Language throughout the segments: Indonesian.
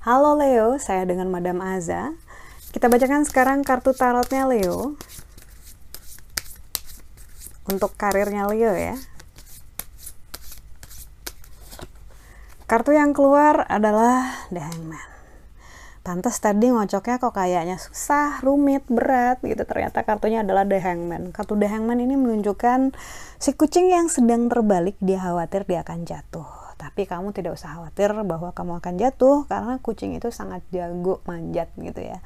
Halo Leo, saya dengan Madam Aza. Kita bacakan sekarang kartu tarotnya Leo. Untuk karirnya Leo ya. Kartu yang keluar adalah The Hangman. Pantas tadi ngocoknya kok kayaknya susah, rumit, berat gitu. Ternyata kartunya adalah The Hangman. Kartu The Hangman ini menunjukkan si kucing yang sedang terbalik, dia khawatir dia akan jatuh. Tapi kamu tidak usah khawatir bahwa kamu akan jatuh karena kucing itu sangat jago manjat gitu ya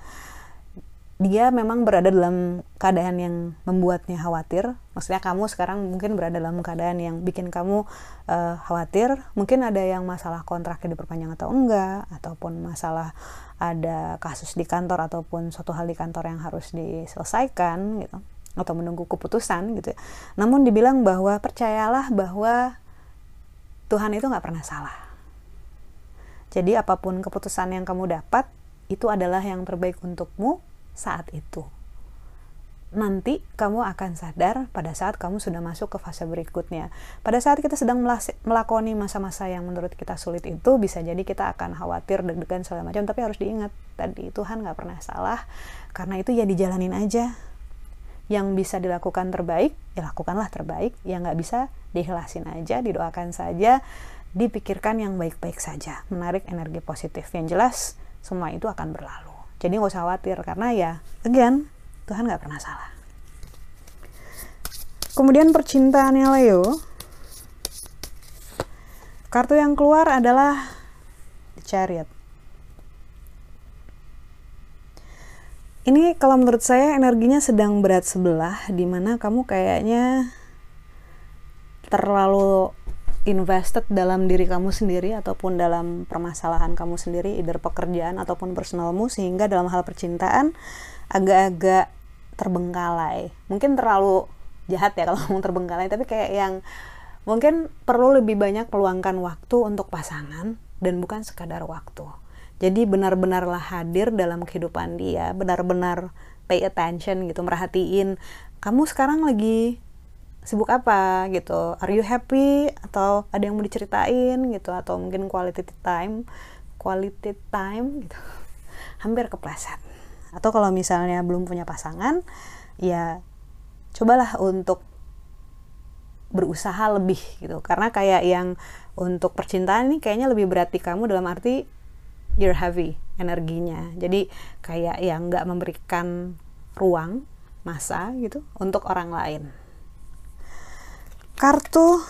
dia memang berada dalam keadaan yang membuatnya khawatir. Maksudnya kamu sekarang mungkin berada dalam keadaan yang bikin kamu uh, khawatir. Mungkin ada yang masalah kontraknya diperpanjang atau enggak, ataupun masalah ada kasus di kantor ataupun suatu hal di kantor yang harus diselesaikan gitu, atau menunggu keputusan gitu. Ya. Namun dibilang bahwa percayalah bahwa Tuhan itu nggak pernah salah. Jadi apa pun keputusan yang kamu dapat itu adalah yang terbaik untukmu saat itu. Nanti kamu akan sadar pada saat kamu sudah masuk ke fase berikutnya. Pada saat kita sedang melakoni masa-masa yang menurut kita sulit itu, bisa jadi kita akan khawatir, deg-degan segala macam. Tapi harus diingat, tadi Tuhan nggak pernah salah. Karena itu ya dijalanin aja. Yang bisa dilakukan terbaik, ya lakukanlah terbaik. Yang nggak bisa, diikhlasin aja, didoakan saja, dipikirkan yang baik-baik saja. Menarik energi positif. Yang jelas, semua itu akan berlalu. Jadi nggak usah khawatir karena ya, again, Tuhan nggak pernah salah. Kemudian percintaannya Leo. Kartu yang keluar adalah The Chariot. Ini kalau menurut saya energinya sedang berat sebelah, di mana kamu kayaknya terlalu invested dalam diri kamu sendiri ataupun dalam permasalahan kamu sendiri, either pekerjaan ataupun personalmu sehingga dalam hal percintaan agak-agak terbengkalai. Mungkin terlalu jahat ya kalau ngomong terbengkalai, tapi kayak yang mungkin perlu lebih banyak peluangkan waktu untuk pasangan dan bukan sekadar waktu. Jadi benar-benarlah hadir dalam kehidupan dia, benar-benar pay attention gitu, merhatiin kamu sekarang lagi sibuk apa gitu. Are you happy? Atau ada yang mau diceritain gitu. Atau mungkin quality time quality time gitu. Hampir kepleset. Atau kalau misalnya belum punya pasangan ya cobalah untuk berusaha lebih gitu. Karena kayak yang untuk percintaan ini kayaknya lebih berarti kamu dalam arti you're heavy energinya. Jadi kayak yang nggak memberikan ruang masa gitu untuk orang lain kartu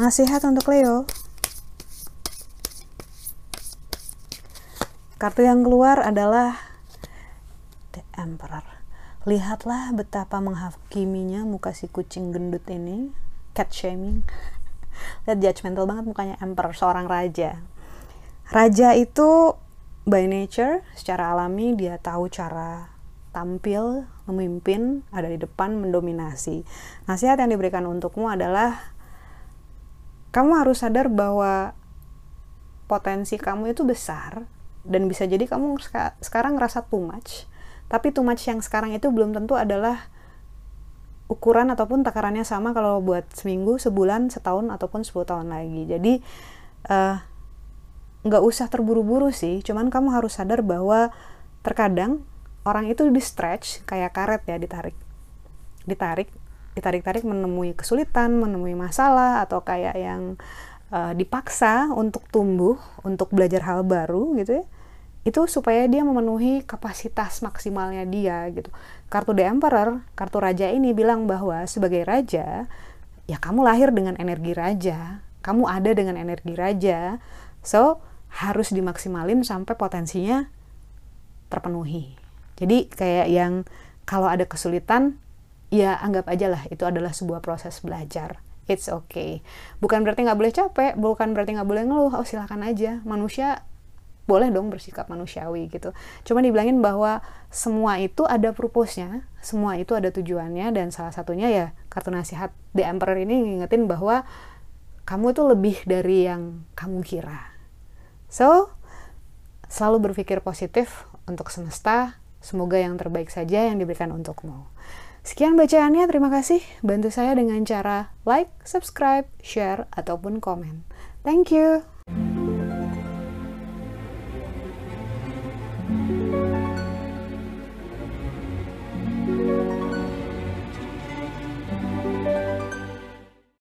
nasihat untuk Leo. Kartu yang keluar adalah The Emperor. Lihatlah betapa menghakiminya muka si kucing gendut ini. Cat shaming. Lihat judgmental banget mukanya Emperor seorang raja. Raja itu by nature secara alami dia tahu cara tampil, memimpin, ada di depan, mendominasi. Nasihat yang diberikan untukmu adalah kamu harus sadar bahwa potensi kamu itu besar dan bisa jadi kamu sekarang ngerasa too much. Tapi too much yang sekarang itu belum tentu adalah ukuran ataupun takarannya sama kalau buat seminggu, sebulan, setahun ataupun 10 tahun lagi. Jadi uh, nggak usah terburu-buru sih, cuman kamu harus sadar bahwa terkadang orang itu di stretch kayak karet ya ditarik ditarik ditarik-tarik menemui kesulitan menemui masalah atau kayak yang uh, dipaksa untuk tumbuh untuk belajar hal baru gitu ya itu supaya dia memenuhi kapasitas maksimalnya dia gitu. Kartu The Emperor, kartu raja ini bilang bahwa sebagai raja, ya kamu lahir dengan energi raja, kamu ada dengan energi raja, so harus dimaksimalin sampai potensinya terpenuhi. Jadi kayak yang kalau ada kesulitan, ya anggap aja lah itu adalah sebuah proses belajar. It's okay. Bukan berarti nggak boleh capek, bukan berarti nggak boleh ngeluh. Oh silakan aja. Manusia boleh dong bersikap manusiawi gitu. Cuma dibilangin bahwa semua itu ada purpose-nya, semua itu ada tujuannya dan salah satunya ya kartu nasihat The Emperor ini ngingetin bahwa kamu itu lebih dari yang kamu kira. So, selalu berpikir positif untuk semesta, Semoga yang terbaik saja yang diberikan untukmu. Sekian bacaannya, terima kasih. Bantu saya dengan cara like, subscribe, share, ataupun komen. Thank you.